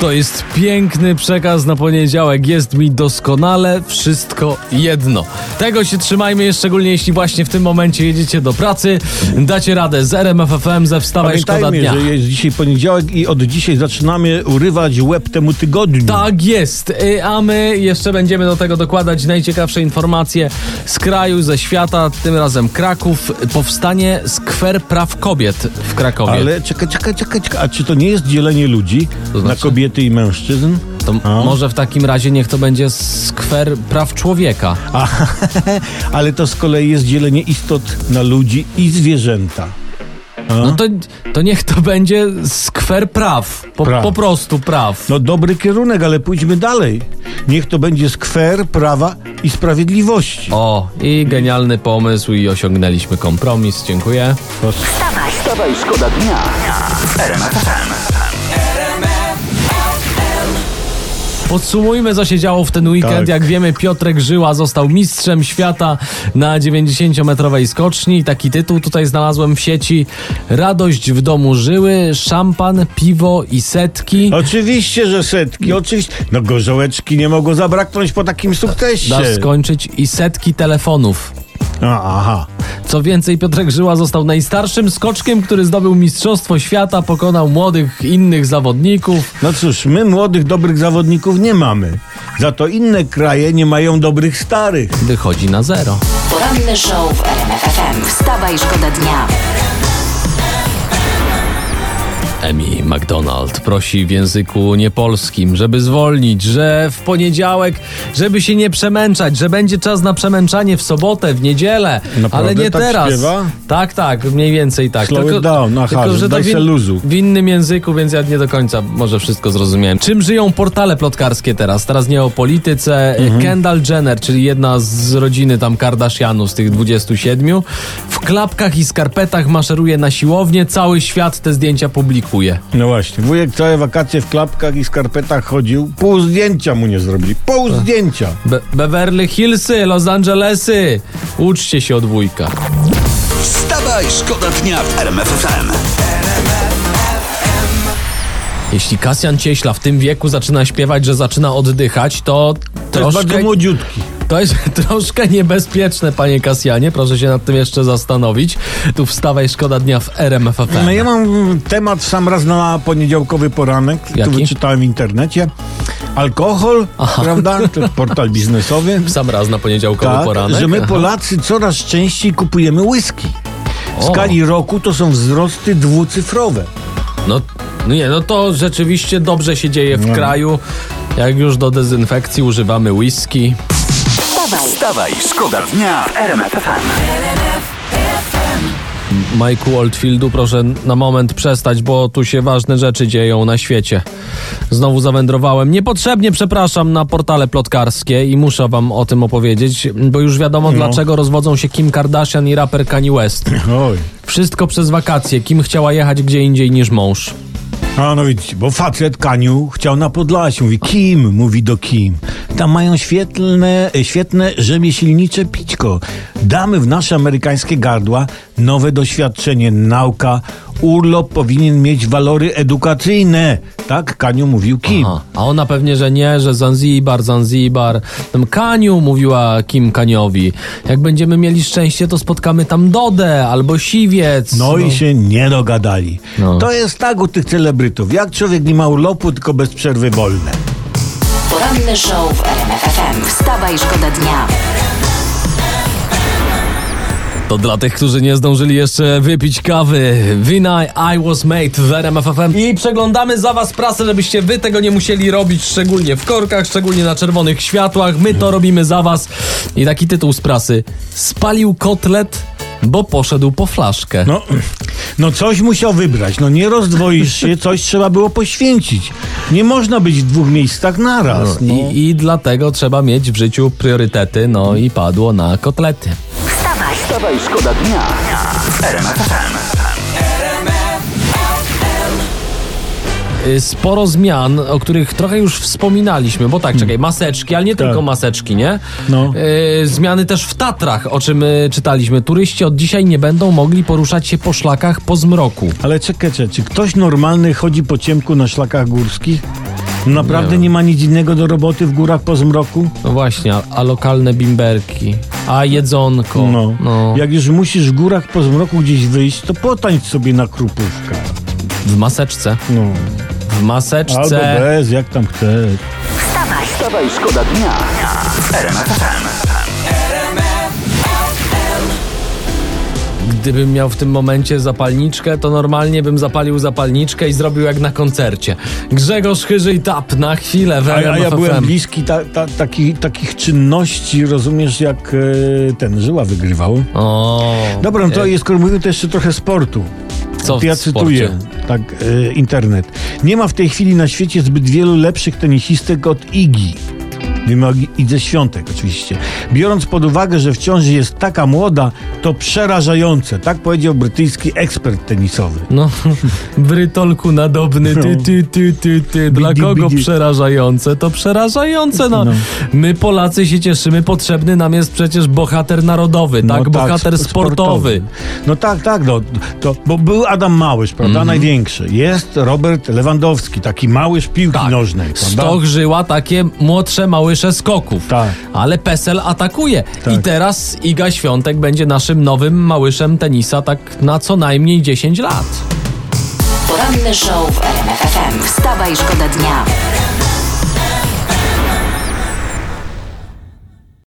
To jest piękny przekaz na poniedziałek. Jest mi doskonale wszystko jedno. Tego się trzymajmy, szczególnie jeśli właśnie w tym momencie jedziecie do pracy. Dacie radę z RMFFM, ze Wstawaj Szkoda Dnia. że jest dzisiaj poniedziałek i od dzisiaj zaczynamy urywać łeb temu tygodniu. Tak jest, Y, a my jeszcze będziemy do tego dokładać najciekawsze informacje z kraju, ze świata, tym razem Kraków. Powstanie skwer praw kobiet w Krakowie. Ale czekaj, czekaj, czekaj, czekaj. A czy to nie jest dzielenie ludzi To na znaczy? Kobiety i mężczyzn? To A? może w takim razie niech to będzie skwer praw człowieka. A, ale to z kolei jest dzielenie istot na ludzi i zwierzęta. A? No to, to niech to będzie skwer praw. Po, Praw. po prostu praw. No dobry kierunek, ale pójdźmy dalej. Niech to będzie skwer prawa i sprawiedliwości. O, i genialny pomysł i osiągnęliśmy kompromis. Dziękuję. Wstawaj, Wstawaj, szkoda dnia w Podsumujmy, co się działo w ten weekend. Tak. Jak wiemy, Piotrek Żyła został mistrzem świata na 90-metrowej skoczni. Taki tytuł tutaj znalazłem w sieci. Radość w domu żyły, szampan, piwo i setki. Oczywiście, że setki, oczywiście. No gorzołeczki nie mogło zabraknąć po takim sukcesie. Dasz skończyć i setki telefonów. A, aha. Co więcej, Piotrek Żyła został najstarszym skoczkiem, który zdobył Mistrzostwo Świata, pokonał młodych innych zawodników. No cóż, my młodych, dobrych zawodników nie mamy. Za to inne kraje nie mają dobrych starych. Wychodzi na zero. poranny show w RMF FM. Wstawaj, szkoda dnia. Emi McDonald prosi w języku niepolskim, żeby zwolnić, że w poniedziałek, żeby się nie przemęczać, że będzie czas na przemęczanie w sobotę, w niedzielę, Naprawdę? ale nie Tak teraz. śpiewa? Tak, tak, mniej więcej tak. Slow it down, aha, że daj w, se luzu. w innym języku, więc ja nie do końca może wszystko zrozumiałem. Czym żyją portale plotkarskie teraz? Teraz nie o polityce. Mhm. Kendall Jenner, czyli jedna z rodziny tam Kardashianów z tych 27, w klapkach i skarpetach maszeruje na siłownię, cały świat te zdjęcia publikuje. No właśnie, wujek całe wakacje w klapkach i skarpetach chodził. Pół zdjęcia mu nie zrobili. Pół zdjęcia. Be Beverly Hillsy, Los Angelesy. Uczcie się od wujka. Wstawaj, szkoda dnia w RMF FM. Jeśli Kasjan Cieśla w tym wieku zaczyna śpiewać, że zaczyna oddychać, to To jest bardzo troszkę, młodziutki. To jest troszkę niebezpieczne, panie Kasjanie. Proszę się nad tym jeszcze zastanowić. Tu wstawaj, szkoda dnia w RMFFM. No ja mam temat sam raz na poniedziałkowy poranek. Jaki? Tu wyczytałem w internecie. Alkohol, prawda? To jest portal biznesowy. Sam raz na poniedziałkowy Tak, poranek. że my Aha. Polacy coraz częściej kupujemy whisky. W O. skali roku to są wzrosty dwucyfrowe. No, no nie, no to rzeczywiście dobrze się dzieje w No. kraju. Jak już do dezynfekcji używamy whisky. Wstawaj, Wstawaj, szkoda dnia w RMF FM. Majku Oldfieldu, proszę na moment przestać, bo tu się ważne rzeczy dzieją na świecie. Znowu zawędrowałem. Niepotrzebnie przepraszam na portale plotkarskie i muszę wam o tym opowiedzieć, bo już wiadomo No. dlaczego rozwodzą się Kim Kardashian i raper Kanye West. Oj. Wszystko przez wakacje. Kim chciała jechać gdzie indziej niż mąż. A no widzicie, bo facet Kaniu chciał na Podlasie. Mówi, Kim? Mówi do Kim. Tam mają świetne, e, świetne rzemieślnicze Damy w nasze amerykańskie gardła nowe doświadczenie, nauka. Urlop powinien mieć walory edukacyjne. Tak Kaniu mówił Kim. A, a ona pewnie, że nie, że Zanzibar, Zanzibar. Tam Kaniu mówiła Kim Kaniowi. Jak będziemy mieli szczęście, to spotkamy tam Dodę albo Siwiec. No, i się nie dogadali. No. To jest tak u tych celebrytów. Jak człowiek nie ma urlopu, tylko bez przerwy wolne. poranny show w RMF FM. Wstawaj, szkoda dnia. To dla tych, którzy nie zdążyli jeszcze wypić kawy. Wina I Was Made w RMF FM. I przeglądamy za was prasę, żebyście wy tego nie musieli robić, szczególnie w korkach, szczególnie na czerwonych światłach. My to robimy za was. I taki tytuł z prasy. Spalił kotlet, bo poszedł po flaszkę. No, no coś musiał wybrać. No nie rozdwoisz się, coś trzeba było poświęcić. Nie można być w dwóch miejscach naraz. No. I, I dlatego trzeba mieć w życiu priorytety, no i padło na kotlety. Wstawaj, szkoda dnia w RMF y, sporo zmian, o których trochę już wspominaliśmy, bo tak, czekaj, maseczki, ale nie Tak. tylko maseczki, nie? No. Y, zmiany też w Tatrach, o czym y, czytaliśmy. Turyści od dzisiaj nie będą mogli poruszać się po szlakach po zmroku. Ale czekaj, czekaj, czy ktoś normalny chodzi po ciemku na szlakach górskich? Naprawdę Nie ma nic innego do roboty w górach po zmroku? No właśnie, a, a lokalne bimberki, a jedzonko. No. no. Jak już musisz w górach po zmroku gdzieś wyjść, to potańcz sobie na krupówkach. W maseczce. No. W maseczce. Albo bez, jak tam chcesz. Wstawaj, Wstawaj, szkoda dnia w Gdybym miał w tym momencie zapalniczkę, to normalnie bym zapalił zapalniczkę i zrobił jak na koncercie. Grzegorz Chyży i Tap na chwilę w A, ja RMF byłem bliski ta, ta, taki, takich czynności, rozumiesz, jak e, ten Żyła wygrywał. O, Dobra, no to e, jest, skoro mówimy, to jeszcze trochę sportu. co ja sporcie? cytuję, tak, e, internet. Nie ma w tej chwili na świecie zbyt wielu lepszych tenisistek od Igi. Mówimy o Igi- Idze Świątek oczywiście. Biorąc pod uwagę, że wciąż jest taka młoda, to przerażające. Tak powiedział brytyjski ekspert tenisowy. No, brytolku nadobny, ty, No. ty, ty, ty, ty. Dla Bidi, kogo bidi. przerażające? To przerażające, no. No. My Polacy się cieszymy, potrzebny nam jest przecież bohater narodowy, tak? No bohater sp- sportowy. No tak, tak, no, to, bo był Adam Małysz, prawda, Mhm. największy. Jest Robert Lewandowski, taki małyż piłki Tak. nożnej, prawda? Stok żyła takie młodsze małysze skoków. Tak. Ale PESEL atakuje. Tak. I teraz Iga Świątek będzie naszym nowym małyszem tenisa tak na co najmniej 10 lat. poranny show w RMF FM. Wstawaj, szkoda dnia.